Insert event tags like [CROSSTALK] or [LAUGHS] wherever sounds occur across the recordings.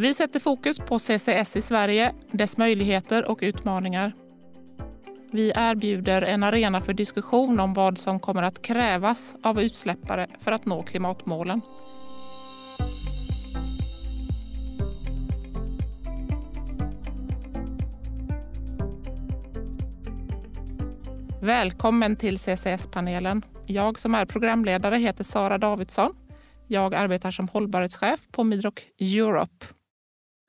Vi sätter fokus på CCS i Sverige, dess möjligheter och utmaningar. Vi erbjuder en arena för diskussion om vad som kommer att krävas av utsläppare för att nå klimatmålen. Välkommen till CCS-panelen. Jag som är programledare heter Sara Davidsson. Jag arbetar som hållbarhetschef på Midrock Europe.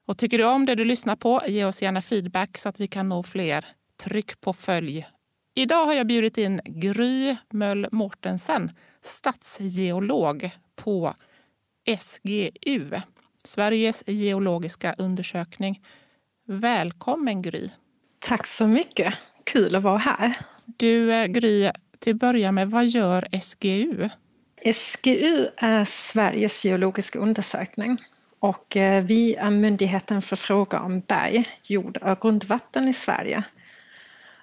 Och tycker du om det du lyssnar på, ge oss gärna feedback så att vi kan nå fler. Tryck på följ. Idag har jag bjudit in Gry Möll Mortensen, stadsgeolog på SGU, Sveriges geologiska undersökning. Välkommen Gry! Tack så mycket. Kul att vara här. Du eh, Gry, till att börja med, vad gör SGU? SGU är Sveriges geologiska undersökning och eh, vi är myndigheten för frågor om berg, jord och grundvatten i Sverige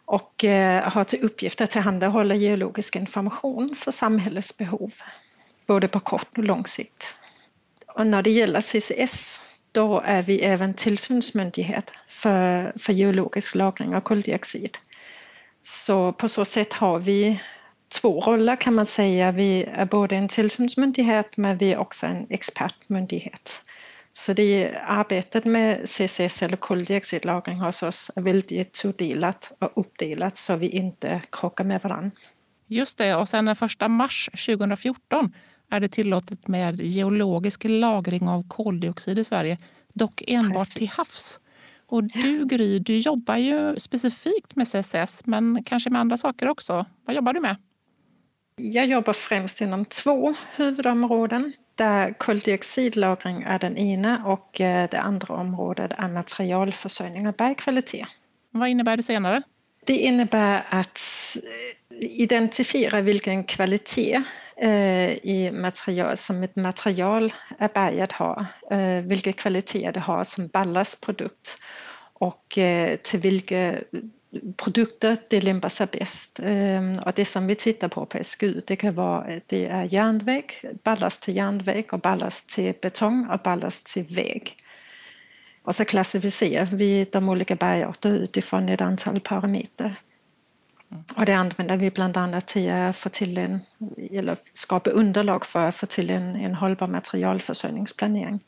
och eh, har till uppgift att tillhandahålla geologisk information för samhällets behov, både på kort och lång sikt. Och när det gäller CCS, då är vi även tillsynsmyndighet för, för geologisk lagring av koldioxid. Så på så sätt har vi två roller kan man säga. Vi är både en tillsynsmyndighet men vi är också en expertmyndighet. Så det arbetet med CCS eller koldioxidlagring hos oss är väldigt tudelat och uppdelat så vi inte krockar med varandra. Just det, och sen den 1 mars 2014 är det tillåtet med geologisk lagring av koldioxid i Sverige, dock enbart Precis. till havs. Och du Gry, du jobbar ju specifikt med CCS men kanske med andra saker också. Vad jobbar du med? Jag jobbar främst inom två huvudområden där koldioxidlagring är den ena och eh, det andra området är materialförsörjning och bergkvalitet. Vad innebär det senare? Det innebär att eh, identifiera vilken kvalitet eh, i material, som ett material är berget har, vilka kvaliteter det har som ballastprodukt och till vilka produkter det lämpar sig bäst. Ehm, och det som vi tittar på på SGU det kan vara det är järnväg, ballast till järnväg och ballast till betong och ballast till väg. Och så klassificerar vi de olika bergarter utifrån ett antal parametrar. Och det använder vi bland annat till att få till en, eller skapa underlag för att få till en, en hållbar materialförsörjningsplanering.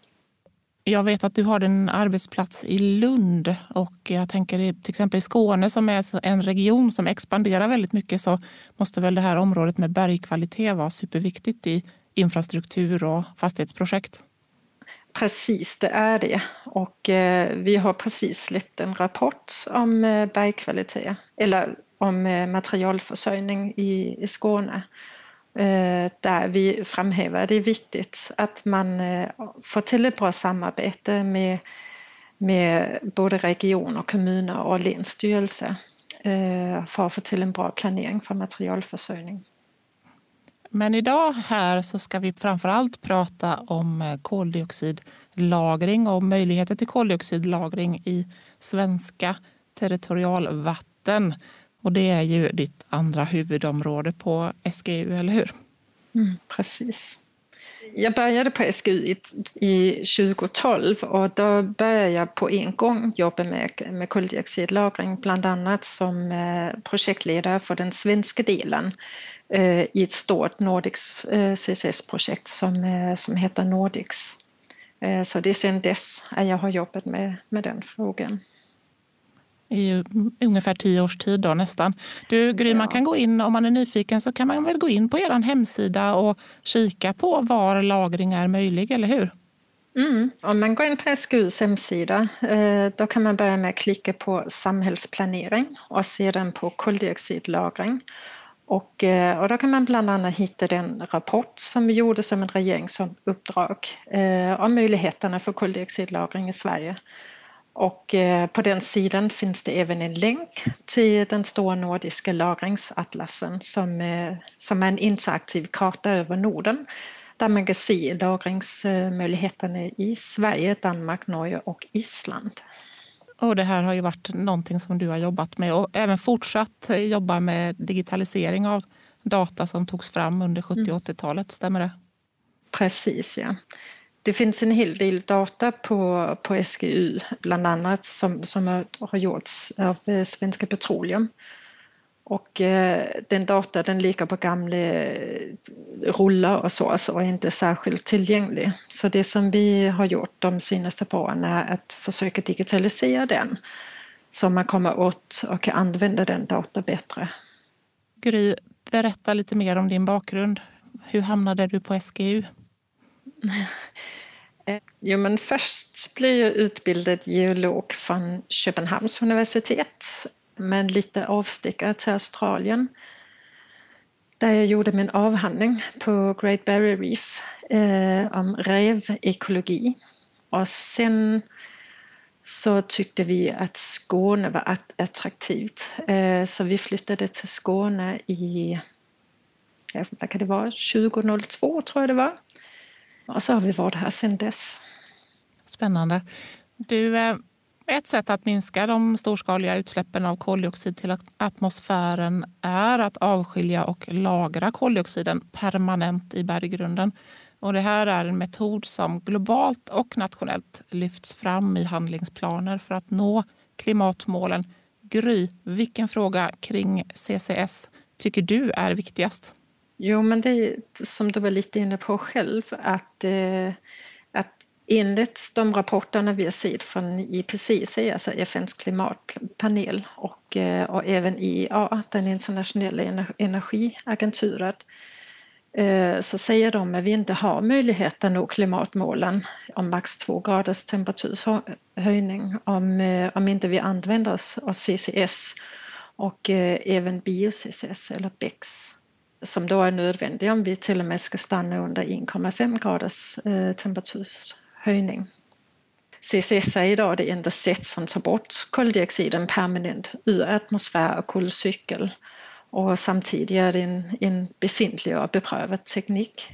Jag vet att du har en arbetsplats i Lund och jag tänker till exempel i Skåne som är en region som expanderar väldigt mycket så måste väl det här området med bergkvalitet vara superviktigt i infrastruktur och fastighetsprojekt? Precis, det är det. Och eh, vi har precis släppt en rapport om eh, bergkvalitet, eller om eh, materialförsörjning i, i Skåne. Eh, där vi framhäver att det är viktigt att man eh, får till ett bra samarbete med, med både regioner, kommuner och länsstyrelse eh, för att få till en bra planering för materialförsörjning. Men idag här så ska vi framför allt prata om koldioxidlagring och möjligheter till koldioxidlagring i svenska territorialvatten. Och det är ju ditt andra huvudområde på SGU, eller hur? Mm, precis. Jag började på SGU i, i 2012 och då började jag på en gång jobba med, med koldioxidlagring, bland annat som eh, projektledare för den svenska delen eh, i ett stort Nordics eh, CCS-projekt som, eh, som heter Nordics. Eh, så det är sedan dess jag har jobbat med, med den frågan i ungefär tio års tid då, nästan. Du Gry, ja. man kan gå in, om man är nyfiken så kan man väl gå in på er hemsida och kika på var lagring är möjlig, eller hur? Mm. Om man går in på SGUs hemsida eh, då kan man börja med att klicka på samhällsplanering och sedan på koldioxidlagring. Och, eh, och då kan man bland annat hitta den rapport som vi gjorde som ett regeringsuppdrag eh, om möjligheterna för koldioxidlagring i Sverige. Och eh, på den sidan finns det även en länk till den stora nordiska lagringsatlasen som, eh, som är en interaktiv karta över Norden där man kan se lagringsmöjligheterna i Sverige, Danmark, Norge och Island. Och det här har ju varit någonting som du har jobbat med och även fortsatt jobba med digitalisering av data som togs fram under 70 och 80-talet, stämmer det? Precis, ja det finns en hel del data på, på SGU, bland annat som, som har gjorts av eh, Svenska Petroleum. Och eh, den data den ligger på gamla eh, rullar och så, alltså, och är inte särskilt tillgänglig. Så det som vi har gjort de senaste åren är att försöka digitalisera den så man kommer åt och kan använda den data bättre. Gry, berätta lite mer om din bakgrund. Hur hamnade du på SGU? [LAUGHS] Eh, jo, men först blev jag utbildad geolog från Köpenhamns universitet med lite avstickare till Australien där jag gjorde min avhandling på Great Barrier Reef eh, om rävekologi. Och sen så tyckte vi att Skåne var attraktivt. Eh, så vi flyttade till Skåne i, vad kan det vara, 2002 tror jag det var. Och så har vi varit här sedan dess. Spännande. Du, eh, ett sätt att minska de storskaliga utsläppen av koldioxid till atmosfären är att avskilja och lagra koldioxiden permanent i berggrunden. Och det här är en metod som globalt och nationellt lyfts fram i handlingsplaner för att nå klimatmålen. Gry, vilken fråga kring CCS tycker du är viktigast? Jo, men det är som du var lite inne på själv att, eh, att enligt de rapporterna vi har sett från IPCC, alltså FNs klimatpanel och, eh, och även IEA, den internationella energiagenturen, eh, så säger de att vi inte har möjlighet att nå klimatmålen om max två graders temperaturhöjning om, eh, om inte vi använder oss av CCS och eh, även bio-CCS eller BECCS som då är nödvändig om vi till och med ska stanna under 1,5 graders eh, temperaturhöjning. CCS är idag det enda sätt som tar bort koldioxiden permanent ur atmosfär och kolcykel och samtidigt är det en, en befintlig och beprövad teknik.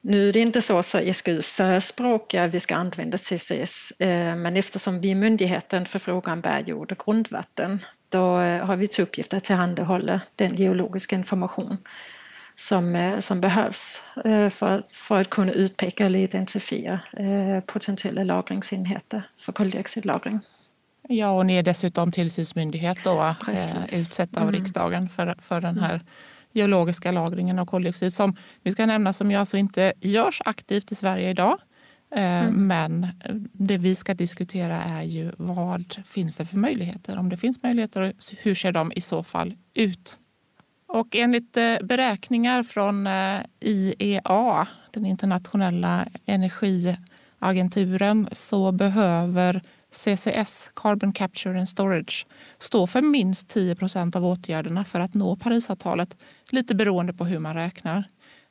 Nu är det inte så att SGU förespråkar att vi ska använda CCS, eh, men eftersom vi är myndigheten för frågan berg, jord och grundvatten då eh, har vi till uppgift att tillhandahålla den geologiska information som, eh, som behövs eh, för, för att kunna utpeka eller identifiera potentiella lagringsenheter för koldioxidlagring. Ja, och ni är dessutom tillsynsmyndighet då, utsett av mm. riksdagen för, för den här geologiska lagringen av koldioxid som vi ska nämna som ju alltså inte görs aktivt i Sverige idag. Eh, mm. Men det vi ska diskutera är ju vad finns det för möjligheter? Om det finns möjligheter, hur ser de i så fall ut? Och enligt eh, beräkningar från eh, IEA, den internationella energiagenturen, så behöver CCS, Carbon Capture and Storage, stå för minst 10 procent av åtgärderna för att nå Parisavtalet, lite beroende på hur man räknar.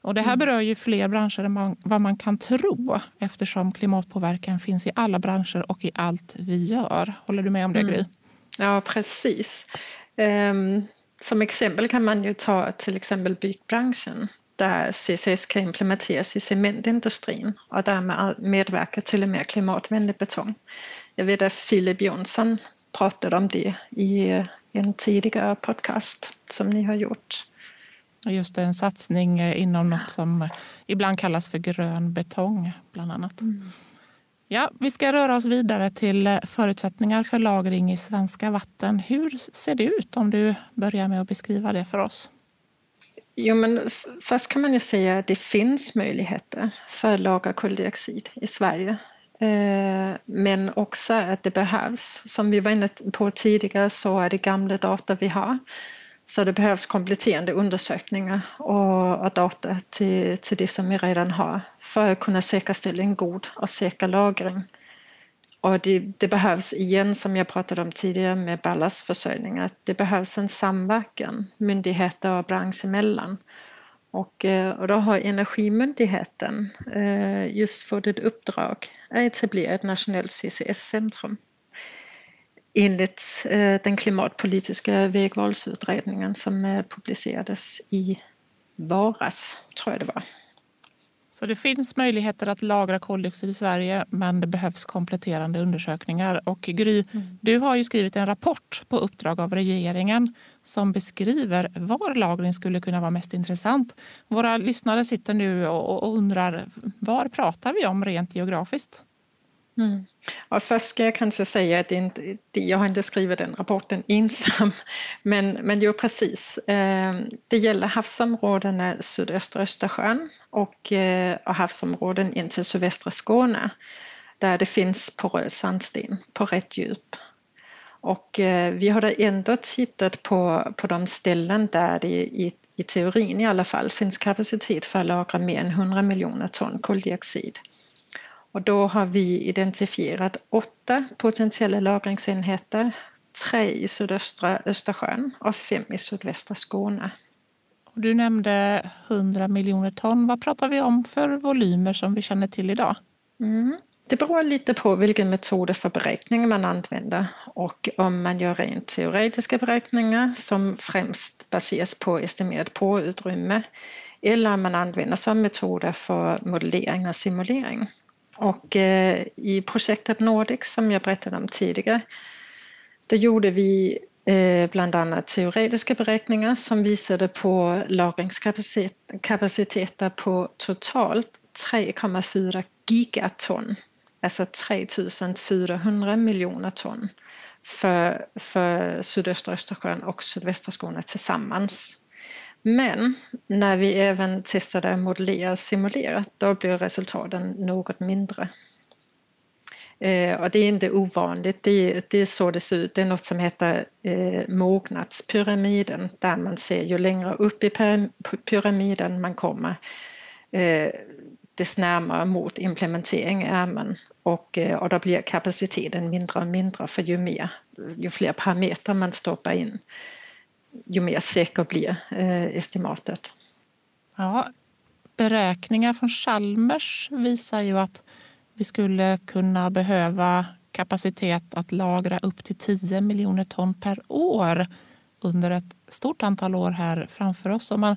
Och det här mm. berör ju fler branscher än man, vad man kan tro eftersom klimatpåverkan finns i alla branscher och i allt vi gör. Håller du med om det, Gry? Mm. Ja, precis. Um, som exempel kan man ju ta till exempel byggbranschen där CCS kan implementeras i cementindustrin och därmed medverka till en mer klimatvänlig betong. Jag vet att Filip Jonsson pratade om det i en tidigare podcast som ni har gjort. Just en satsning eh, inom något som ibland kallas för grön betong, bland annat. Mm. Ja, vi ska röra oss vidare till eh, förutsättningar för lagring i svenska vatten. Hur ser det ut om du börjar med att beskriva det för oss? Jo, men först kan man ju säga att det finns möjligheter för att lagra koldioxid i Sverige. Eh, men också att det behövs. Som vi var inne på tidigare så är det gamla data vi har. Så det behövs kompletterande undersökningar och, och data till, till det som vi redan har för att kunna säkerställa en god och säker lagring. Och det, det, behövs igen, som jag pratade om tidigare med ballastförsörjning, att det behövs en samverkan myndigheter och bransch emellan. Och, eh, och då har Energimyndigheten eh, just fått ett uppdrag att etablera ett nationellt CCS-centrum enligt eh, den klimatpolitiska vägvalsutredningen som publicerades i varas, tror jag det var. Så det finns möjligheter att lagra koldioxid i Sverige men det behövs kompletterande undersökningar. Och Gry, mm. du har ju skrivit en rapport på uppdrag av regeringen som beskriver var lagring skulle kunna vara mest intressant. Våra lyssnare sitter nu och undrar var pratar vi om rent geografiskt? Mm. Och först ska jag kanske säga att inte, jag har inte skrivit den rapporten ensam, [LAUGHS] men, men jo precis. Ehm, det gäller havsområdena sydöstra Östersjön och, eh, och havsområden in till sydvästra Skåne där det finns porös sandsten på rätt djup. Och eh, vi har ändå tittat på, på de ställen där det i, i teorin i alla fall finns kapacitet för att lagra mer än 100 miljoner ton koldioxid. Och då har vi identifierat åtta potentiella lagringsenheter, tre i sydöstra Östersjön och fem i sydvästra Skåne. Du nämnde 100 miljoner ton. Vad pratar vi om för volymer som vi känner till idag? Mm. Det beror lite på vilken metod för beräkning man använder och om man gör rent teoretiska beräkningar som främst baseras på estimerat påutrymme eller om man använder som metoder för modellering och simulering. Och eh, i projektet Nordic som jag berättade om tidigare, där gjorde vi eh, bland annat teoretiska beräkningar som visade på lagringskapaciteter på totalt 3,4 gigaton, alltså 3400 miljoner ton för, för sydöstra Östersjön och sydvästra Skåne tillsammans. Men när vi även testade modellera simulerat då blev resultaten något mindre. Eh, och det är inte ovanligt, det, det är så det ser ut. Det är något som heter eh, mognadspyramiden där man ser ju längre upp i pyramiden man kommer eh, desto närmare mot implementering är man och, eh, och då blir kapaciteten mindre och mindre för ju, mer, ju fler parametrar man stoppar in ju mer säker blir eh, estimatet. Ja, beräkningar från Chalmers visar ju att vi skulle kunna behöva kapacitet att lagra upp till 10 miljoner ton per år under ett stort antal år här framför oss. Om man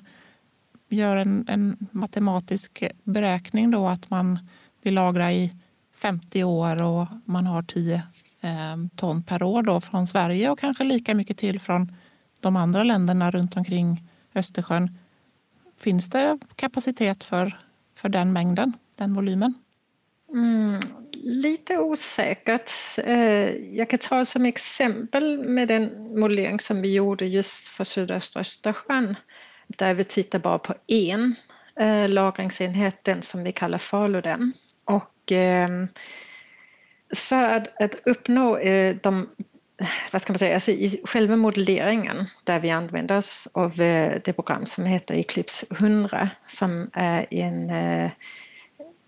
gör en, en matematisk beräkning då att man vill lagra i 50 år och man har 10 eh, ton per år då från Sverige och kanske lika mycket till från de andra länderna runt omkring Östersjön. Finns det kapacitet för, för den mängden, den volymen? Mm, lite osäkert. Eh, jag kan ta som exempel med den modellering som vi gjorde just för sydöstra Östersjön där vi tittar bara på en eh, lagringsenhet, den som vi kallar Faluden. Och ehm, för att uppnå eh, de vad ska man säga, alltså i själva modelleringen där vi använder oss av eh, det program som heter Eclipse 100 som är en eh,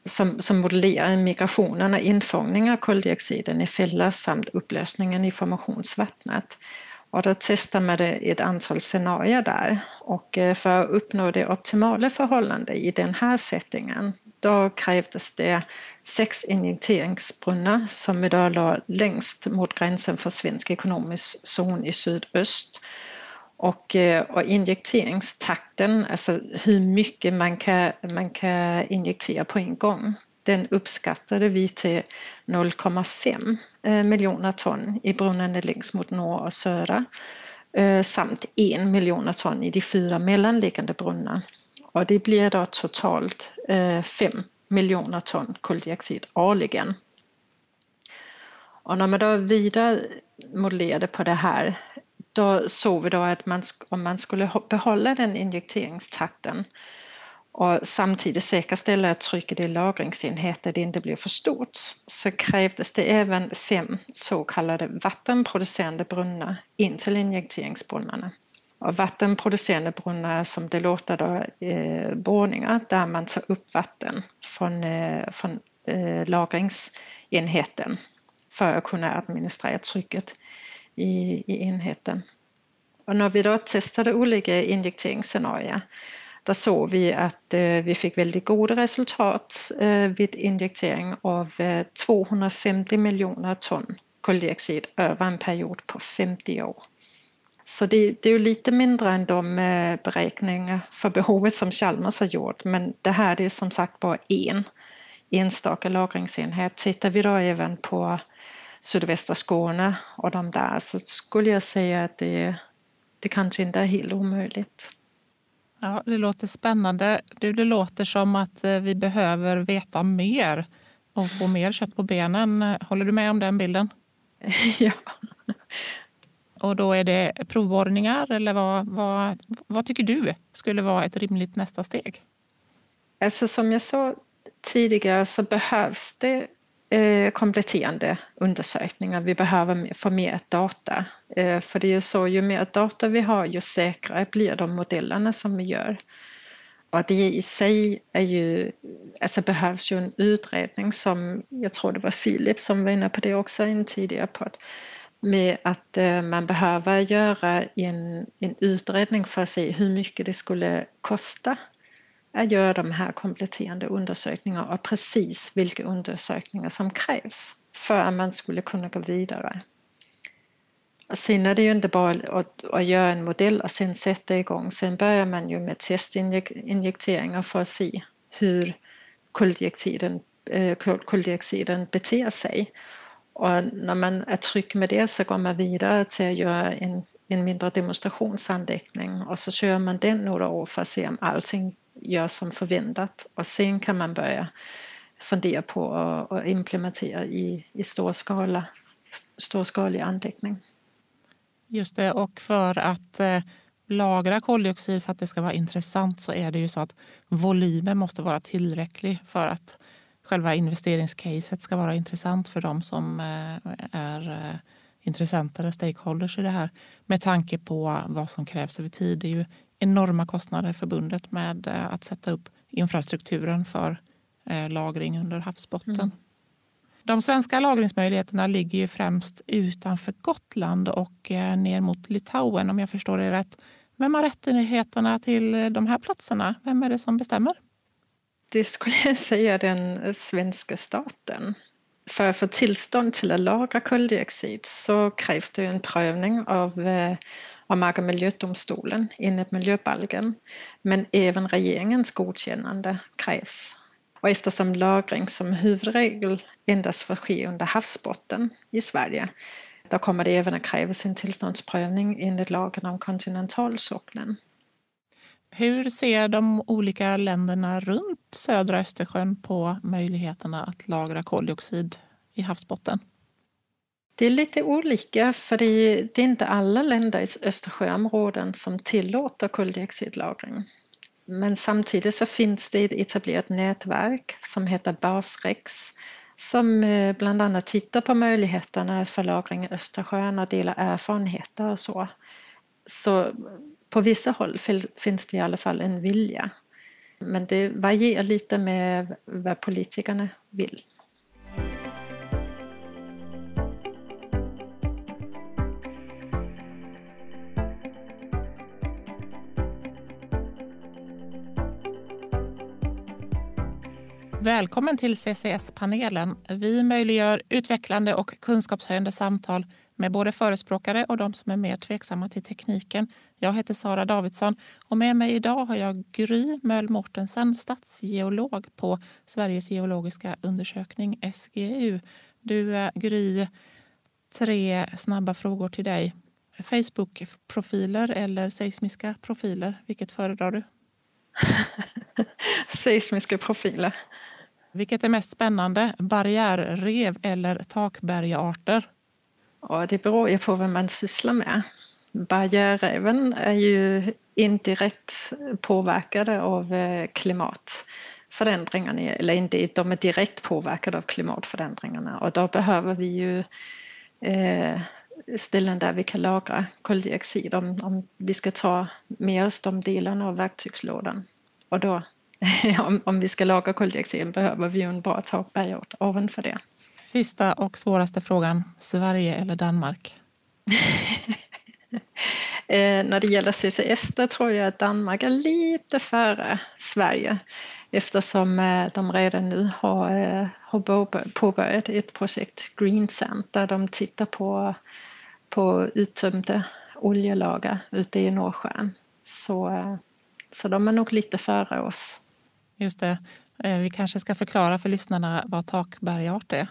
som, som modellerar migrationen och infångning av koldioxiden i fällor samt upplösningen i formationsvattnet. Och då testar man ett antal scenarier där och eh, för att uppnå det optimala förhållandet i den här settingen då krävdes det sex injekteringsbrunnar som idag låg längst mot gränsen för svensk ekonomisk zon i sydöst. Och, eh, och injekteringstakten, alltså hur mycket man kan, man kan injektera på en gång, den uppskattade vi till 0,5 eh, miljoner ton i brunnarna längst mot norr och södra eh, samt en miljoner ton i de fyra mellanliggande brunnarna. Och det blir då totalt eh, 5 miljoner ton koldioxid årligen. Och när man då vidare modellerade på det här då såg vi då att man, om man skulle behålla den injekteringstakten och samtidigt säkerställa att trycket i lagringsenheten inte blir för stort så krävdes det även fem så kallade vattenproducerande brunnar in till injekteringsbrunnarna av vattenproducerande brunnar som det låter då, eh, borrningar där man tar upp vatten från, eh, från eh, lagringsenheten för att kunna administrera trycket i, i enheten. Och när vi då testade olika injekteringsscenarier där såg vi att eh, vi fick väldigt goda resultat eh, vid injektering av eh, 250 miljoner ton koldioxid över en period på 50 år. Så det, det, är lite mindre än de eh, beräkningar för behovet som Chalmers har gjort, men det här är som sagt bara en enstaka lagringsenhet. Tittar vi då även på sydvästra Skåne och de där så skulle jag säga att det, det kanske inte är helt omöjligt. Ja, det låter spännande. Det, det låter som att eh, vi behöver veta mer och få mer kött på benen. Håller du med om den bilden? [LAUGHS] ja. Och då är det provborrningar eller vad, vad, vad tycker du skulle vara ett rimligt nästa steg? Alltså som jag sa tidigare så behövs det eh, kompletterande undersökningar. Vi behöver få mer data. Eh, för det är ju så, ju mer data vi har ju säkrare blir de modellerna som vi gör. Och det i sig är ju, alltså behövs ju en utredning som, jag tror det var Filip som var inne på det också i en tidigare podd, med att eh, man behöver göra en, en utredning för att se hur mycket det skulle kosta att göra de här kompletterande undersökningarna och precis vilka undersökningar som krävs för att man skulle kunna gå vidare. Och sen är det ju inte bara att, att göra en modell och sen sätta igång. Sen börjar man ju med testinjekteringar för att se hur koldioxiden, eh, koldioxiden beter sig. Och när man är trygg med det så går man vidare till att göra en, en mindre demonstrationsanläggning och så kör man den några år för att se om allting görs som förväntat och sen kan man börja fundera på att implementera i, i storskala, storskalig anläggning. Just det, och för att eh, lagra koldioxid för att det ska vara intressant så är det ju så att volymen måste vara tillräcklig för att själva investeringscaset ska vara intressant för de som eh, är eh, intressenter och stakeholders i det här med tanke på vad som krävs över tid. Det är ju enorma kostnader förbundet med eh, att sätta upp infrastrukturen för lagring under havsbotten. Mm. De svenska lagringsmöjligheterna ligger ju främst utanför Gotland och ner mot Litauen om jag förstår det rätt. Vem har rättigheterna till de här platserna? Vem är det som bestämmer? Det skulle jag säga den svenska staten. För att få tillstånd till att lagra koldioxid så krävs det en prövning av, eh, av Mark och miljödomstolen enligt miljöbalken. Men även regeringens godkännande krävs. Och eftersom lagring som huvudregel endast får ske under havsbotten i Sverige då kommer det även att krävas en tillståndsprövning enligt lagen om kontinentalsockeln. Hur ser de olika länderna runt södra Östersjön på möjligheterna att lagra koldioxid i havsbotten? Det är lite olika för det är, inte alla länder i Östersjöområden som tillåter koldioxidlagring. Men samtidigt så finns det ett etablerat nätverk som heter Basrex som eh, bland annat tittar på möjligheterna för lagring i Östersjön och delar erfarenheter och så. Så på vissa håll finns det i alla fall en vilja. Men det varierar lite med vad politikerna vill. Välkommen till CCS-panelen. Vi möjliggör utvecklande och kunskapshöjande samtal med både förespråkare och de som är mer tveksamma till tekniken. Jag heter Sara Davidsson och med mig idag har jag Gry Möll Mortensen, stadsgeolog på Sveriges geologiska undersökning, SGU. Du, eh, Gry, tre snabba frågor till dig. Facebook-profiler eller seismiska profiler? Vilket föredrar du? [LAUGHS] seismiska profiler. Vilket är mest spännande, barriärrev eller takbergarter? Ja, det beror ju på vad man sysslar med. Barriärreven är ju indirekt påverkade av eh, klimatförändringarna, eller inte, de är direkt påverkade av klimatförändringarna och då behöver vi ju eh, ställen där vi kan lagra koldioxid om, om vi ska ta med oss de delarna av verktygslådan. Och då, [LAUGHS] om, om vi ska lagra koldioxid behöver vi ju en bra takbergart ovanför det. Sista och svåraste frågan. Sverige eller Danmark? [LAUGHS] eh, när det gäller CCS där tror jag att Danmark är lite före Sverige eftersom eh, de redan nu har, eh, har påbörjat ett projekt Green Sand där de tittar på, på uttömda oljelager ute i Nordsjön. Så, så de är nog lite före oss. Just det. Eh, vi kanske ska förklara för lyssnarna vad takbergart är.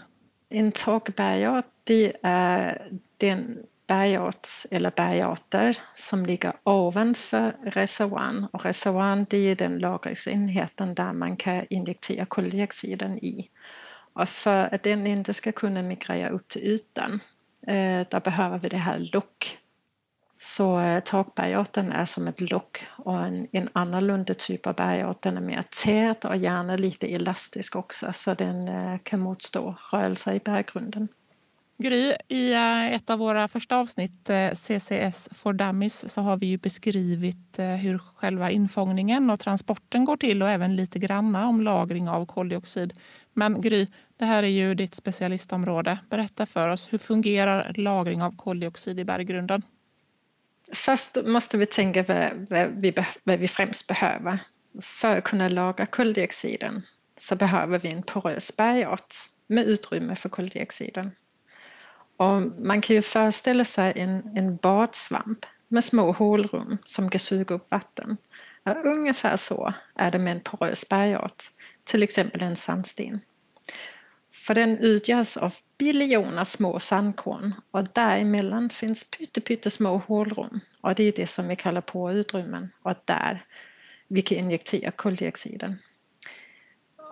En takbergart det är den bergart eller bergarter som ligger ovanför reservoaren. Och reservoaren det är den lagringsenheten där man kan injektera koldioxiden i. Och för att den inte ska kunna migrera upp till ytan, eh, då behöver vi det här lock. Så eh, takbergarten är som ett lock och en, en annorlunda typ av bergart, den är mer tät och gärna lite elastisk också så den eh, kan motstå rörelser i berggrunden. Gry, i eh, ett av våra första avsnitt, eh, CCS for Dummies, så har vi ju beskrivit eh, hur själva infångningen och transporten går till och även lite granna om lagring av koldioxid. Men Gry, det här är ju ditt specialistområde. Berätta för oss, hur fungerar lagring av koldioxid i berggrunden? Först måste vi tänka på vad vi, vad vi främst behöver. För att kunna lagra koldioxiden så behöver vi en porös bergart med utrymme för koldioxiden. Och man kan ju föreställa sig en, en badsvamp med små hålrum som kan suga upp vatten. ungefär så är det med en porös bergart, till exempel en sandsten. För den utgörs av biljoner små sandkorn och däremellan finns pyttesmå hålrum och det är det som vi kallar porutrymmen och där vi kan injektera koldioxiden.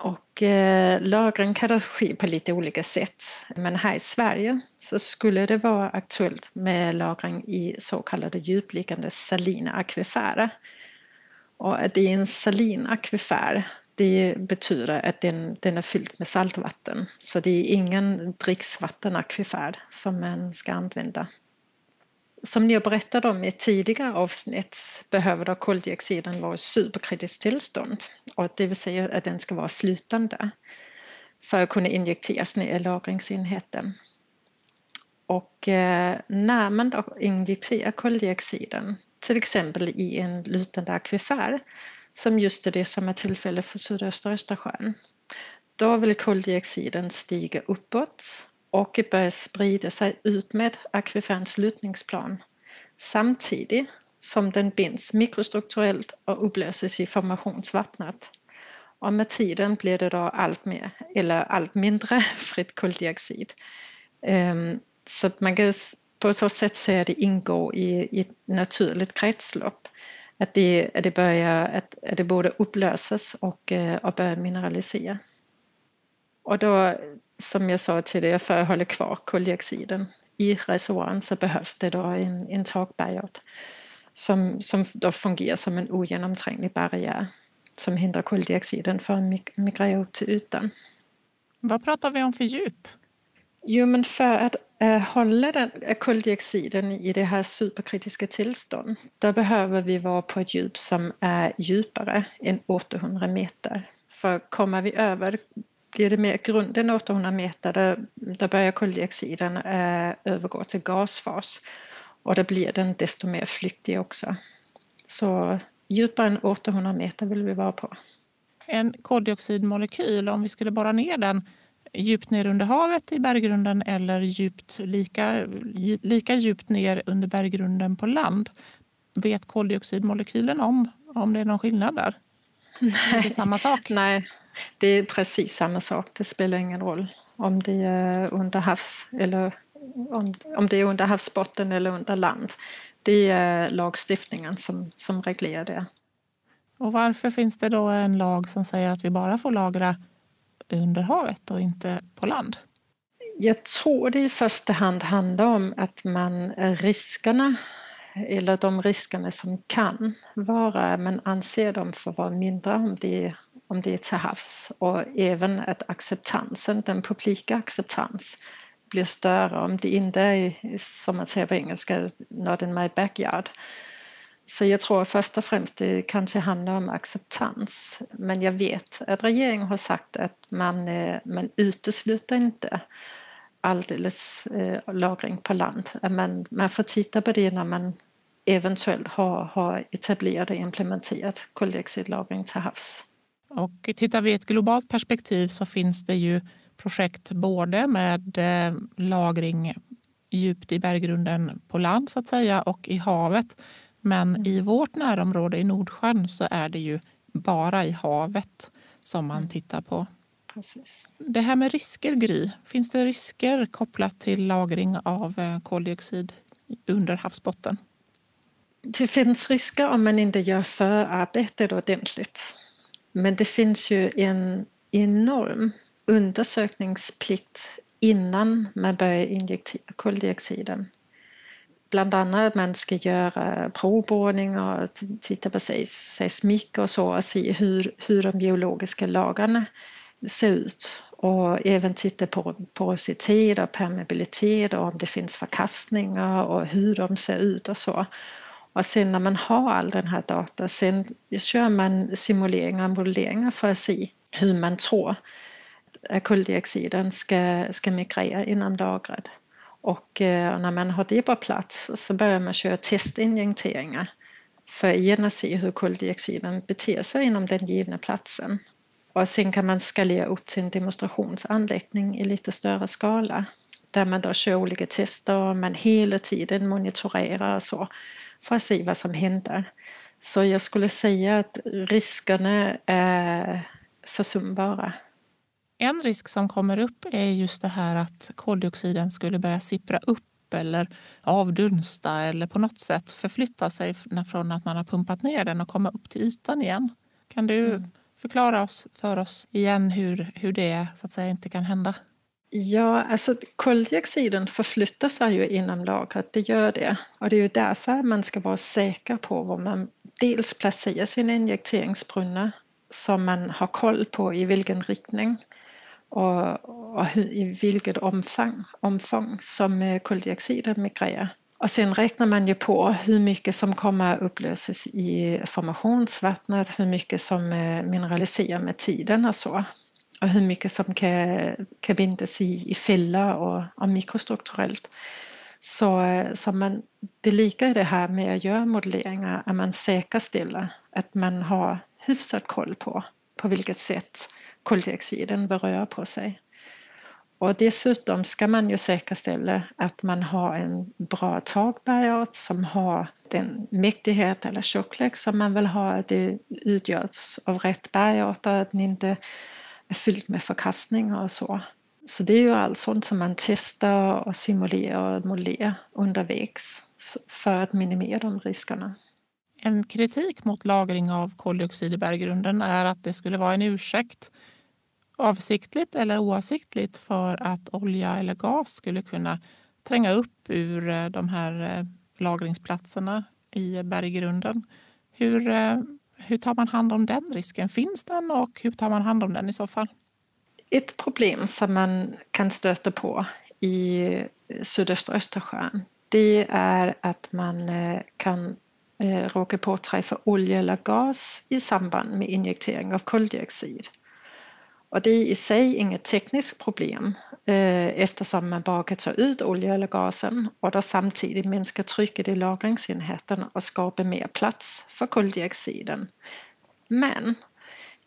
Och eh, lagren kan ske på lite olika sätt. Men här i Sverige så skulle det vara aktuellt med lagring i så kallade djupliggande salina akvifärer. Och det är en salin akvifär det betyder att den, den är fylld med saltvatten. Så det är ingen dricksvattenakvifär som man ska använda. Som jag berättade om i tidigare avsnitt behöver då koldioxiden vara i superkritiskt tillstånd. Och det vill säga att den ska vara flytande för att kunna injekteras ner i lagringsenheten. Och eh, när man då injekterar koldioxiden, till exempel i en lutande akvifär, som just är det som är tillfälle för sydöstra Östersjön. Då vill koldioxiden stiga uppåt och börja sprida sig ut med akviferns lutningsplan samtidigt som den binds mikrostrukturellt och upplöses i formationsvattnet. Och med tiden blir det då allt mer, eller allt mindre [LAUGHS] fritt koldioxid. Ehm, så man kan på så sätt säga att det ingår i ett naturligt kretslopp att det, det, börjar, att, det borde upplösas och, eh, och börja mineralisera. Och då, som jag sa tidigare, för att hålla kvar koldioxiden i reservoaren så behövs det då en, en takbergart som, som då fungerar som en ogenomtränglig barriär som hindrar koldioxiden från att migrera upp till ytan. Vad pratar vi om för djup? Jo, men för att Eh, hålla den, eh, koldioxiden i det här superkritiska tillstånd, då behöver vi vara på ett djup som är djupare än 800 meter. För kommer vi över, blir det mer grund än 800 meter, då, då börjar koldioxiden eh, övergå till gasfas och då blir den desto mer flyktig också. Så djupare än 800 meter vill vi vara på. En koldioxidmolekyl, om vi skulle borra ner den, djupt ner under havet i berggrunden eller djupt, lika, lika djupt ner under berggrunden på land. Vet koldioxidmolekylen om, om det är någon skillnad där? Nej. Är det samma sak? Nej, det är precis samma sak. Det spelar ingen roll om det är under havs eller om, om det är under havsbotten eller under land. Det är lagstiftningen som, som reglerar det. Och varför finns det då en lag som säger att vi bara får lagra under havet och inte på land? Jag tror det i första hand handlar om att man eh, riskerna eller de riskerna som kan vara, man anser dem för att vara mindre om det, om det är till havs och även att acceptansen, den publika acceptans blir större om det inte är, som man säger på engelska, not in my backyard. Så jag tror först och främst det kanske handlar om acceptans. Men jag vet att regeringen har sagt att man, eh, man utesluter inte alldeles eh, lagring på land. Man, man får titta på det när man eventuellt har, har etablerat och implementerat koldioxidlagring till havs. Och tittar vi i ett globalt perspektiv så finns det ju projekt både med eh, lagring djupt i berggrunden på land så att säga och i havet. Men mm. i vårt närområde i Nordsjön så är det ju bara i havet som man mm. tittar på. Precis. Det här med risker, Gry. Finns det risker kopplat till lagring av eh, koldioxid under havsbotten? Det finns risker om man inte gör förarbetet ordentligt. Men det finns ju en enorm undersökningsplikt innan man börjar injektera koldioxiden. Bland annat att man ska göra provborrning och titta på seismik och så och se hur, hur de geologiska lagarna ser ut och även titta på porositet och permeabilitet och om det finns förkastningar och hur de ser ut och så. Och sen när man har all den här data, sen kör man simuleringar och modelleringar för att se hur man tror att koldioxiden ska, ska migrera inom lagret. Och eh, när man har det på plats så börjar man köra testinjekteringar för att gärna se hur koldioxiden beter sig inom den givna platsen. Och sen kan man skalera upp till en demonstrationsanläggning i lite större skala där man då kör olika tester och man hela tiden monitorerar och så för att se vad som händer. Så jag skulle säga att riskerna är försumbara. En risk som kommer upp är just det här att koldioxiden skulle börja sippra upp eller avdunsta eller på något sätt förflytta sig från att man har pumpat ner den och komma upp till ytan igen. Kan du mm. förklara oss, för oss igen hur, hur det så att säga inte kan hända? Ja, alltså koldioxiden förflyttar sig ju inom lagret, det gör det. Och det är ju därför man ska vara säker på var man dels placerar sina injekteringsbrunnar som man har koll på i vilken riktning och, och hur, i vilket omfång, omfång som eh, koldioxiden migrerar. Och sen räknar man ju på hur mycket som kommer att upplösas i formationsvattnet, hur mycket som eh, mineraliserar med tiden och så och hur mycket som kan, kan bindas i, i fällor och, och mikrostrukturellt. Så, eh, så man, det lika i det här med att göra modelleringar att man säkerställer att man har hyfsat koll på på vilket sätt koldioxiden berör på sig. Och dessutom ska man ju säkerställa att man har en bra takbergart som har den mäktighet eller tjocklek som man vill ha. Att det utgörs av rätt bergart och att den inte är fylld med förkastningar och så. Så det är ju allt sånt som man testar och simulerar och modellerar undervägs för att minimera de riskerna. En kritik mot lagring av koldioxid i berggrunden är att det skulle vara en ursäkt avsiktligt eller oavsiktligt för att olja eller gas skulle kunna tränga upp ur eh, de här eh, lagringsplatserna i berggrunden. Hur eh, hur tar man hand om den risken? Finns den och hur tar man hand om den i så fall? Ett problem som man kan stöta på i sydöstra Östersjön det är att man kan råka påträffa olja eller gas i samband med injektering av koldioxid. Och det är i sig inget tekniskt problem eh, eftersom man bara kan ta ut olja eller gasen och då samtidigt minska trycket i lagringsenheten och skapa mer plats för koldioxiden. Men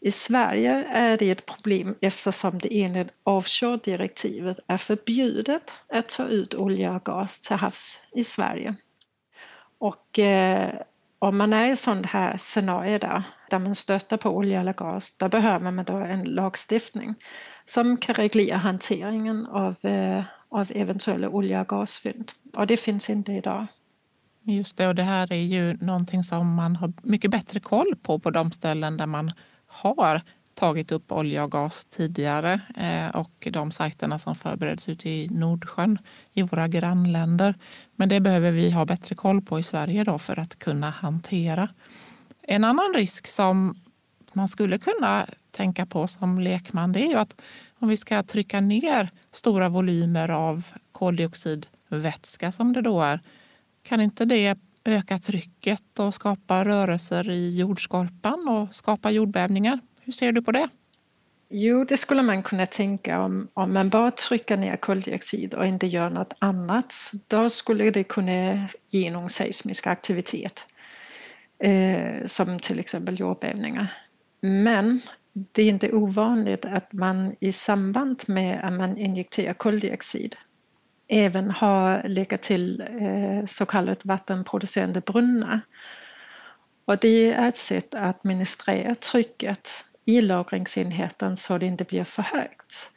i Sverige är det ett problem eftersom det enligt offshore-direktivet är förbjudet att ta ut olja och gas till havs i Sverige. Och eh, om man är i sånt här scenario där, där man stöter på olja eller gas, då behöver man då en lagstiftning som kan reglera hanteringen av, eh, av eventuella olja och gasfynd. Och det finns inte idag. Just det, och det här är ju någonting som man har mycket bättre koll på på de ställen där man har tagit upp olja och gas tidigare eh, och de sajterna som förbereds ute i Nordsjön i våra grannländer. Men det behöver vi ha bättre koll på i Sverige då för att kunna hantera. En annan risk som man skulle kunna tänka på som lekman det är ju att om vi ska trycka ner stora volymer av koldioxidvätska som det då är, kan inte det öka trycket och skapa rörelser i jordskorpan och skapa jordbävningar? Hur ser du på det? Jo, det skulle man kunna tänka om, om man bara trycker ner koldioxid och inte gör något annat. Då skulle det kunna ge någon seismisk aktivitet. Eh, som till exempel jordbävningar. Men det är inte ovanligt att man i samband med att man injekterar koldioxid även har legat till eh, så kallade vattenproducerande brunnar. Och det är ett sätt att administrera trycket i lagringsenheten så det inte blir för högt.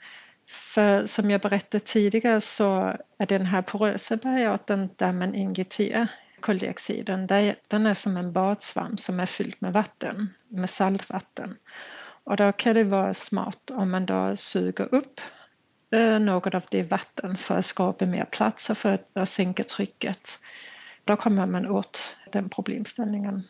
För som jag berättade tidigare så är den här porösa bergarten där man injicterar koldioxiden, den är som en badsvamp som är fylld med vatten, med saltvatten. Och då kan det vara smart om man då suger upp eh, något av det vatten för att skapa mer plats och för att sänka trycket. Då kommer man åt den problemställningen.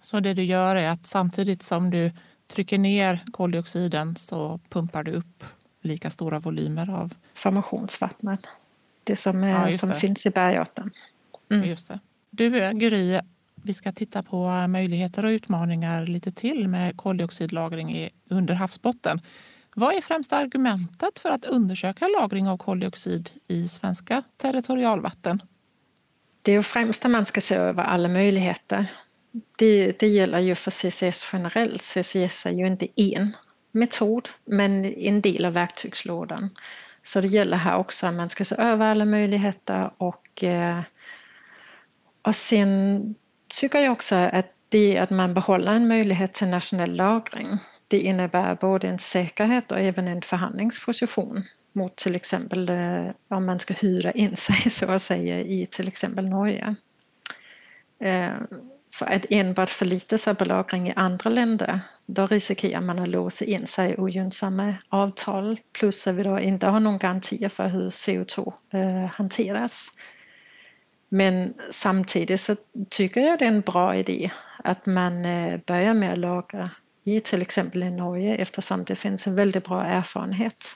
Så det du gör är att samtidigt som du trycker ner koldioxiden så pumpar du upp lika stora volymer av formationsvattnet. Det som, är, ja, som det. finns i bergarten. Mm. Just det. Du, Gry, vi ska titta på möjligheter och utmaningar lite till med koldioxidlagring under havsbotten. Vad är främsta argumentet för att undersöka lagring av koldioxid i svenska territorialvatten? Det är främst att man ska se över alla möjligheter. Det, det gäller ju för CCS generellt. CCS är ju inte en metod, men en del av verktygslådan. Så det gäller här också att man ska se över alla möjligheter och, eh, och sen tycker jag också att det att man behåller en möjlighet till nationell lagring, det innebär både en säkerhet och även en förhandlingsposition mot till exempel eh, om man ska hyra in sig [LAUGHS] så att säga i till exempel Norge. Eh, för att enbart förlita sig på lagring i andra länder, då riskerar man att låsa in sig i ogynnsamma avtal plus att vi då inte har någon garanti för hur CO2 eh, hanteras. Men samtidigt så tycker jag det är en bra idé att man eh, börjar med att lagra i till exempel i Norge eftersom det finns en väldigt bra erfarenhet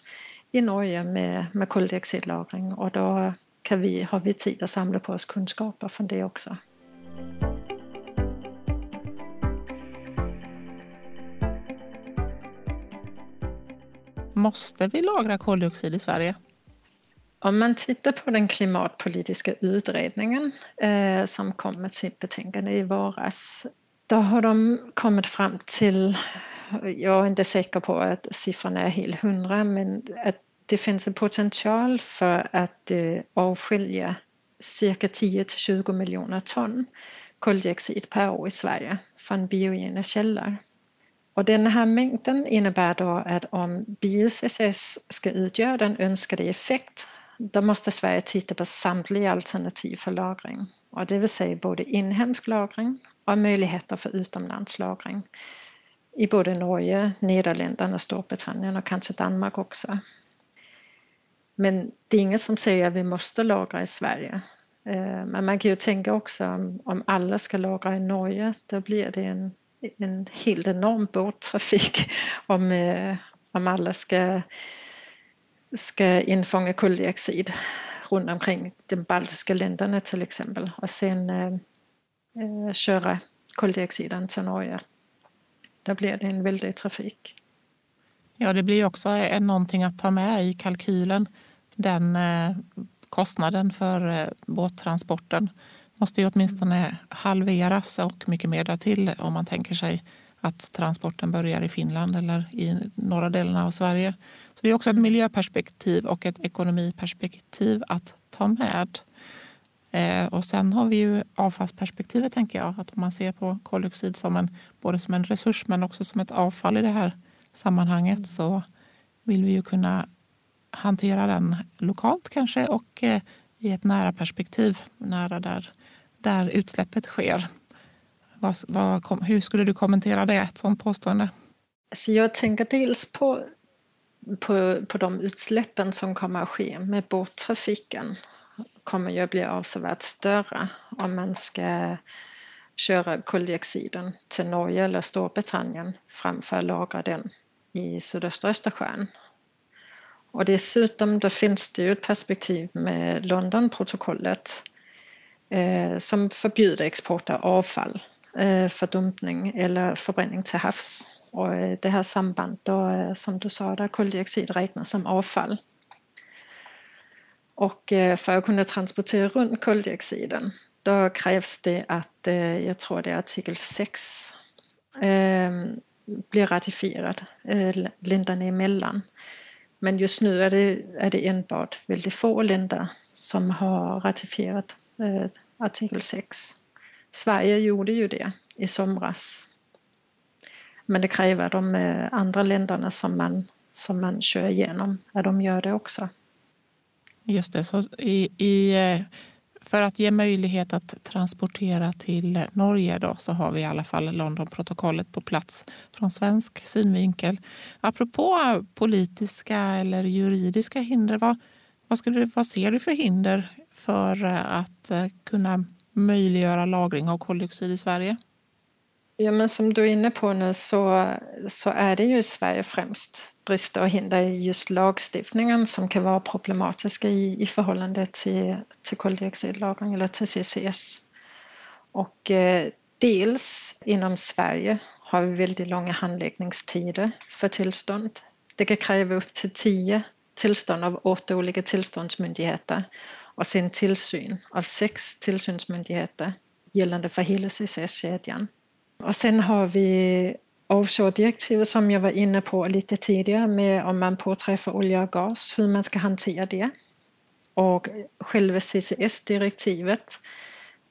i Norge med, med koldioxidlagring och då kan vi, har vi tid att samla på oss kunskaper från det också. Måste vi lagra koldioxid i Sverige? Om man tittar på den klimatpolitiska utredningen eh, som kom med sitt betänkande i våras, då har de kommit fram till, jag är inte säker på att siffran är helt hundra, men att det finns en potential för att eh, avskilja cirka 10 till 20 miljoner ton koldioxid per år i Sverige från biogena källor. Och den här mängden innebär då att om bio-CCS ska utgöra den önskade effekt då måste Sverige titta på samtliga alternativ för lagring. Och det vill säga både inhemsk lagring och möjligheter för utomlandslagring i både Norge, Nederländerna, Storbritannien och kanske Danmark också. Men det är inget som säger att vi måste lagra i Sverige. Eh, men man kan ju tänka också om, om alla ska lagra i Norge, då blir det en en helt enorm båttrafik om, eh, om alla ska, ska infånga koldioxid runt omkring de baltiska länderna till exempel och sen eh, eh köra koldioxiden till Norge. Då blir det en väldig trafik. Ja, det blir också eh, någonting att ta med i kalkylen. Den eh, kostnaden för eh, båttransporten måste ju åtminstone halveras och mycket mer därtill om man tänker sig att transporten börjar i Finland eller i norra delarna av Sverige. Så Det är också ett miljöperspektiv och ett ekonomiperspektiv att ta med. Eh, och sen har vi ju avfallsperspektivet, tänker jag. Att om man ser på koldioxid som en, både som en resurs men också som ett avfall i det här sammanhanget så vill vi ju kunna hantera den lokalt kanske och eh, i ett nära perspektiv, nära där där utsläppet sker. Vad, vad, hur skulle du kommentera det, ett sådant påstående? Så jag tänker dels på, på, på de utsläppen som kommer att ske med båttrafiken kommer ju att bli avsevärt större om man ska köra koldioxiden till Norge eller Storbritannien framför att lagra den i sydöstra Östersjön. Och dessutom då finns det ju ett perspektiv med Londonprotokollet Eh, som förbjuder export av avfall eh, för dumpning eller förbränning till havs. Och eh, det här sambandet, då, eh, som du sa, där koldioxid räknas som avfall. Och för att kunna transportera runt koldioxiden då krävs det att, jag tror det är artikel 6, blir ratifierad länderna emellan. Men just nu är det, är det enbart väldigt få länder som har ratificerat Eh, artikel 6. Sverige gjorde ju det i somras. Men det kräver de eh, andra länderna som man, som man kör igenom, att de gör det också. Just det, så i, i, eh, för att ge möjlighet att transportera till Norge då, så har vi i alla fall Londonprotokollet på plats från svensk synvinkel. Apropå politiska eller juridiska hinder, vad, vad, skulle, vad ser du för hinder för eh, att eh, kunna möjliggöra lagring av koldioxid i Sverige? Ja, men som du är inne på nu så, så är det ju i Sverige främst brister och hinder i just lagstiftningen som kan vara problematiska i, i förhållande till, till koldioxidlagring eller till CCS. Och eh, dels inom Sverige har vi väldigt långa handläggningstider för tillstånd. Det kan kräva upp till tio tillstånd av åtta olika tillståndsmyndigheter och sen tillsyn av sex tillsynsmyndigheter gällande för hela CCS-kedjan. Och sen har vi offshore-direktivet som jag var inne på lite tidigare med om man påträffar olja och gas, hur man ska hantera det. Och själva CCS-direktivet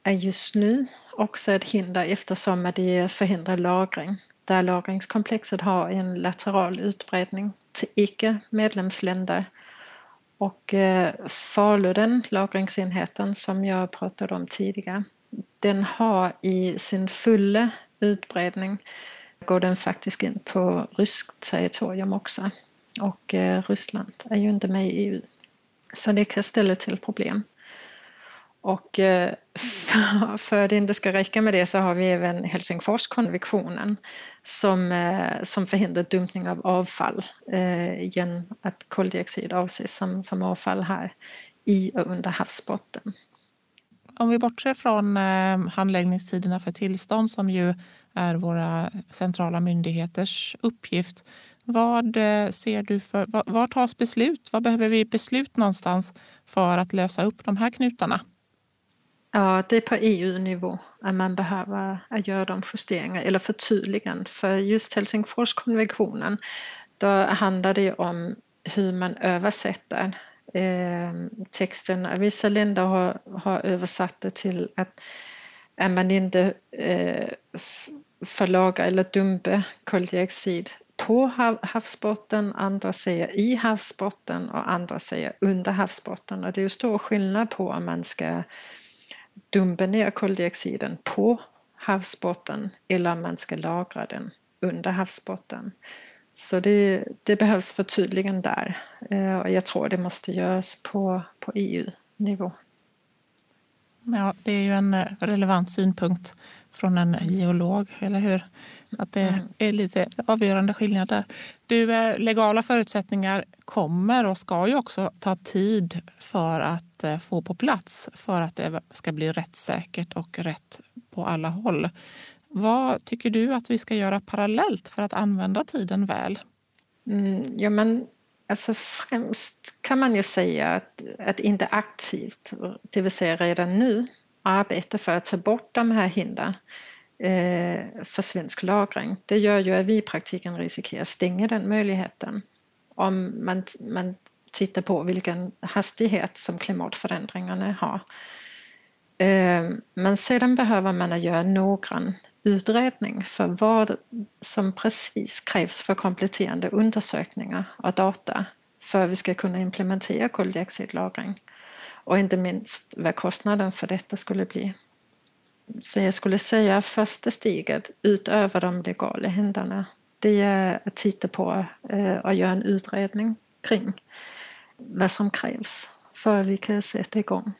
är just nu också ett hinder eftersom det förhindrar lagring där lagringskomplexet har en lateral utbredning till icke-medlemsländer. Och eh, Faluden, lagringsenheten som jag pratade om tidigare, den har i sin fulla utbredning går den faktiskt in på ryskt territorium också. Och eh, Ryssland är ju inte med i EU. Så det kan ställa till problem. Och eh, [LAUGHS] för att det inte ska räcka med det så har vi även Helsingforskonventionen som, eh, som förhindrar dumpning av avfall eh, genom att koldioxid avses som, som avfall här i och under havsbotten. Om vi bortser från handläggningstiderna för tillstånd som ju är våra centrala myndigheters uppgift. Vad ser du för, var tas beslut? Var behöver vi beslut någonstans för att lösa upp de här knutarna? Ja, det är på EU-nivå att man behöver göra de justeringar eller förtydliganden. För just Helsingforskonventionen, då handlar det om hur man översätter eh, texten. Vissa länder har, har översatt det till att är man inte eh, förlaga eller dumpa koldioxid på havsbotten, andra säger i havsbotten och andra säger under havsbotten. Och det är ju stor skillnad på om man ska dumpa ner koldioxiden på havsbotten eller om man ska lagra den under havsbotten. Så det, det behövs förtydliganden där eh, och jag tror det måste göras på, på EU-nivå. Ja, det är ju en eh, relevant synpunkt från en geolog, eller hur? Att det mm. är lite avgörande skillnader. Du, eh, legala förutsättningar kommer och ska ju också ta tid för att eh, få på plats för att det ska bli rättssäkert och rätt på alla håll. Vad tycker du att vi ska göra parallellt för att använda tiden väl? Mm, ja, men alltså främst kan man ju säga att, att inte aktivt, det vill säga redan nu, arbeta för att ta bort de här hindren Eh, för svensk lagring. Det gör ju att vi i praktiken riskerar att stänga den möjligheten om man, man tittar på vilken hastighet som klimatförändringarna har. Eh, men sedan behöver man göra noggrann utredning för vad som precis krävs för kompletterande undersökningar och data för att vi ska kunna implementera koldioxidlagring och inte minst vad kostnaden för detta skulle bli. Så jag skulle säga första steget utöver de legala hindren det är att titta på eh, och göra en utredning kring vad som krävs för att vi kan sätta igång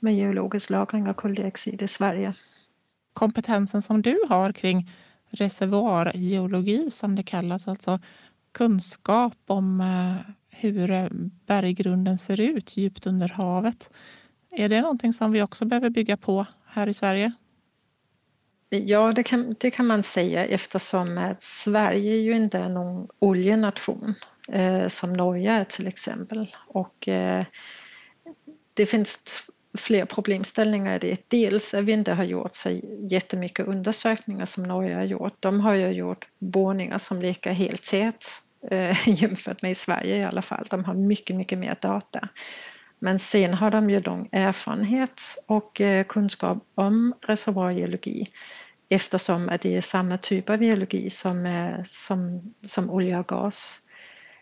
med geologisk lagring av koldioxid i Sverige. Kompetensen som du har kring reservoargeologi som det kallas, alltså kunskap om eh, hur eh, berggrunden ser ut djupt under havet. Är det någonting som vi också behöver bygga på här i Sverige? Ja, det kan, det kan man säga eftersom Sverige ju inte är någon oljenation eh, som Norge är till exempel. Och eh, det finns fler problemställningar i det. Dels att vi inte har gjort så jättemycket undersökningar som Norge har gjort. De har ju gjort borrningar som ligger helt tätt eh, [LAUGHS] jämfört med i Sverige i alla fall. De har mycket, mycket mer data. Men sen har de ju lång erfarenhet och eh, kunskap om reservoargeologi eftersom att det är samma typ av geologi som, eh, som, som olja och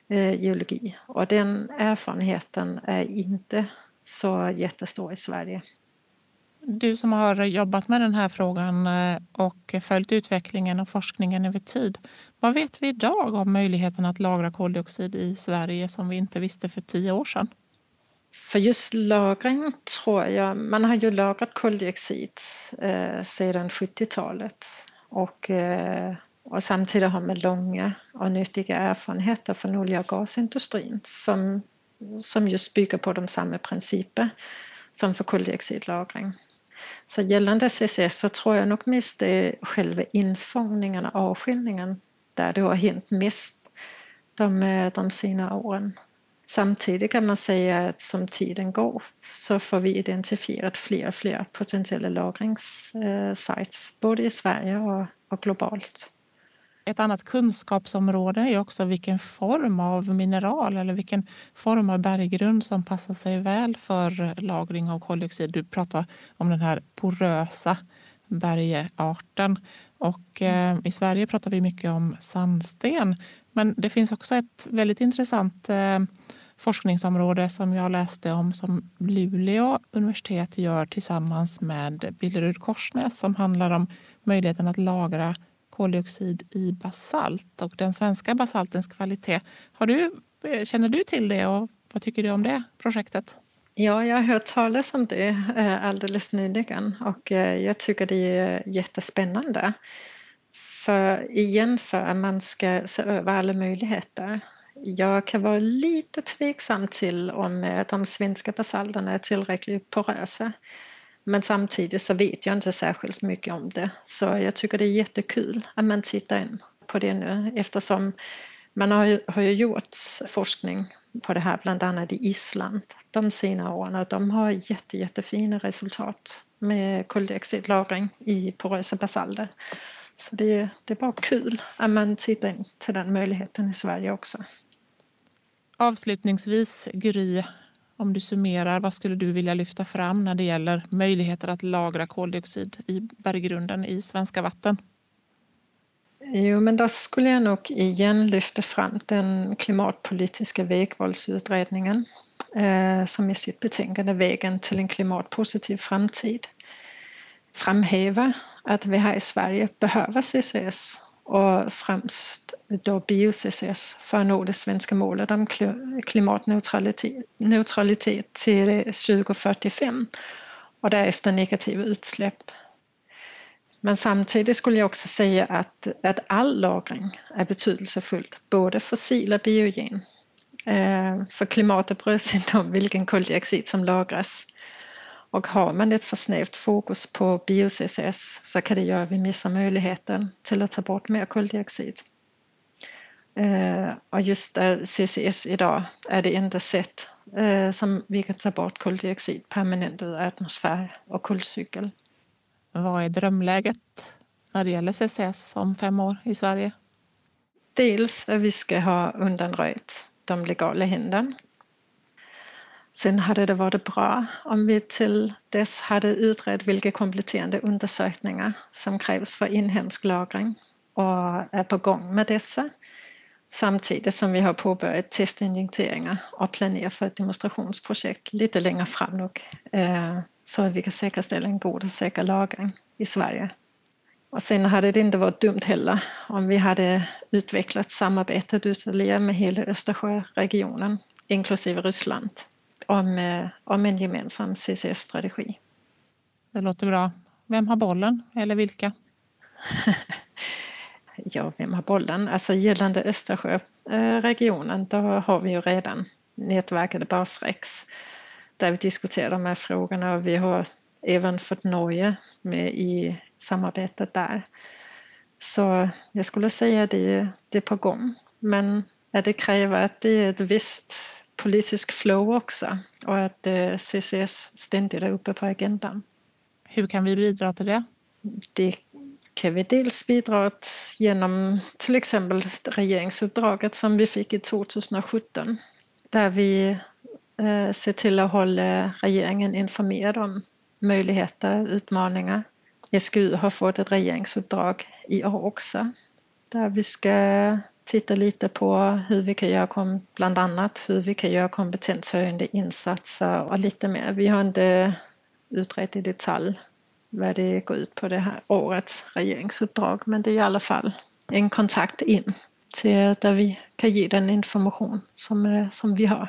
gasgeologi. Eh, och den erfarenheten är inte så jättestor i Sverige. Du som har jobbat med den här frågan och följt utvecklingen och forskningen över tid. Vad vet vi idag om möjligheten att lagra koldioxid i Sverige som vi inte visste för tio år sedan? För just lagring tror jag, man har ju lagrat koldioxid eh, sedan 70-talet och, eh, och samtidigt har man långa och nyttiga erfarenheter från olja och gasindustrin som, som just bygger på de samma principer som för koldioxidlagring. Så gällande CCS så tror jag nog mest det är själva infångningen och avskiljningen där det har hänt mest de, eh, de senare åren. Samtidigt kan man säga att som tiden går så får vi identifierat fler och fler potentiella lagringssites både i Sverige och, och globalt. Ett annat kunskapsområde är också vilken form av mineral eller vilken form av berggrund som passar sig väl för lagring av koldioxid. Du pratar om den här porösa bergarten. Och, eh, I Sverige pratar vi mycket om sandsten. Men det finns också ett väldigt intressant eh, forskningsområde som jag läste om som Luleå universitet gör tillsammans med Billerud Korsnäs som handlar om möjligheten att lagra koldioxid i basalt och den svenska basaltens kvalitet. Har du, känner du till det och vad tycker du om det projektet? Ja, jag har hört talas om det eh, alldeles nyligen och eh, jag tycker det är jättespännande. För igen, för att man ska se över alla möjligheter. Jag kan vara lite tveksam till om eh, de svenska basalterna är tillräckligt porösa. Men samtidigt så vet jag inte särskilt mycket om det. Så jag tycker det är jättekul att man tittar in på det nu eftersom man har ju, har ju gjort forskning på det här bland annat i Island de senare åren och de har jätte, jättefina resultat med koldioxidlagring i porösa basalter. Så det, det är bara kul att man tittar in till den möjligheten i Sverige också. Avslutningsvis, Gry, om du summerar, vad skulle du vilja lyfta fram när det gäller möjligheter att lagra koldioxid i berggrunden i svenska vatten? Jo, men då skulle jag nog igen lyfta fram den klimatpolitiska vägvalsutredningen eh, som i sitt betänkande Vägen till en klimatpositiv framtid framhäver att vi här i Sverige behöver CCS och främst då bio-CCS för att nå det svenska målet om klimatneutralitet till 2045 och därefter negativa utsläpp. Men samtidigt skulle jag också säga att, att all lagring är betydelsefullt, både fossil och biogen. Eh, för klimatet bryr sig inte om vilken koldioxid som lagras. Och har man ett för snävt fokus på bio-CCS så kan det göra att vi missar möjligheten till att ta bort mer koldioxid. Eh, och just CCS idag är det enda sätt eh, som vi kan ta bort koldioxid permanent ur atmosfär och kullcykel. Vad är drömläget när det gäller CCS om fem år i Sverige? Dels att vi ska ha undanröjt de legala hindren Sen hade det varit bra om vi till dess hade utrett vilka kompletterande undersökningar som krävs för inhemsk lagring och är på gång med dessa. Samtidigt som vi har påbörjat testinjekteringar och planerar för ett demonstrationsprojekt lite längre fram nog, eh, så att vi kan säkerställa en god och säker lagring i Sverige. Och sen hade det inte varit dumt heller om vi hade utvecklat samarbetet ytterligare med hela Östersjöregionen, inklusive Ryssland om, eh, om en gemensam CCS-strategi. Det låter bra. Vem har bollen, eller vilka? [LAUGHS] ja, vem har bollen? Alltså gällande Östersjöregionen, då har vi ju redan nätverket Basrex där vi diskuterar de här frågorna och vi har även fått Norge med i samarbetet där. Så jag skulle säga att det, det är på gång. Men det kräver att det är ett visst politisk flow också och att eh, CCS ständigt är uppe på agendan. Hur kan vi bidra till det? Det kan vi dels bidra genom till exempel regeringsuppdraget som vi fick i 2017 där vi eh, se till att hålla regeringen informerad om möjligheter, utmaningar. SGU har fått ett regeringsuppdrag i år också där vi ska titta lite på hur vi kan göra, bland annat hur vi kan göra kompetenshöjande insatser och lite mer. Vi har inte utrett i detalj vad det går ut på det här årets regeringsuppdrag men det är i alla fall en kontakt in till där vi kan ge den information som, eh, som vi har.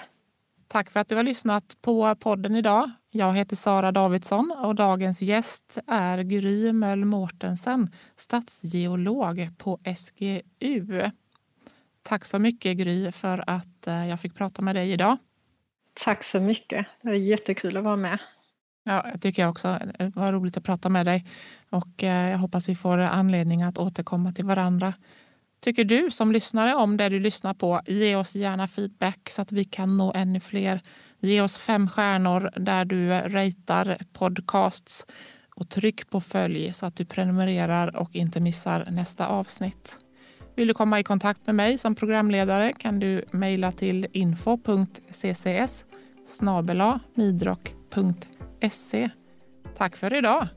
Tack för att du har lyssnat på podden idag. Jag heter Sara Davidsson och dagens gäst är Gry Möll Mårtensen, stadsgeolog på SGU. Tack så mycket Gry för att eh, jag fick prata med dig idag. Tack så mycket. Det var jättekul att vara med. Ja, jag tycker jag också. Det var roligt att prata med dig och eh, jag hoppas vi får anledning att återkomma till varandra. Tycker du som lyssnare om det du lyssnar på, ge oss gärna feedback så att vi kan nå ännu fler. Ge oss fem stjärnor där du ratear podcasts och tryck på följ så att du prenumererar och inte missar nästa avsnitt. Vill du komma i kontakt med mig som programledare kan du mejla till info.ccs midrock.se. Tack för idag!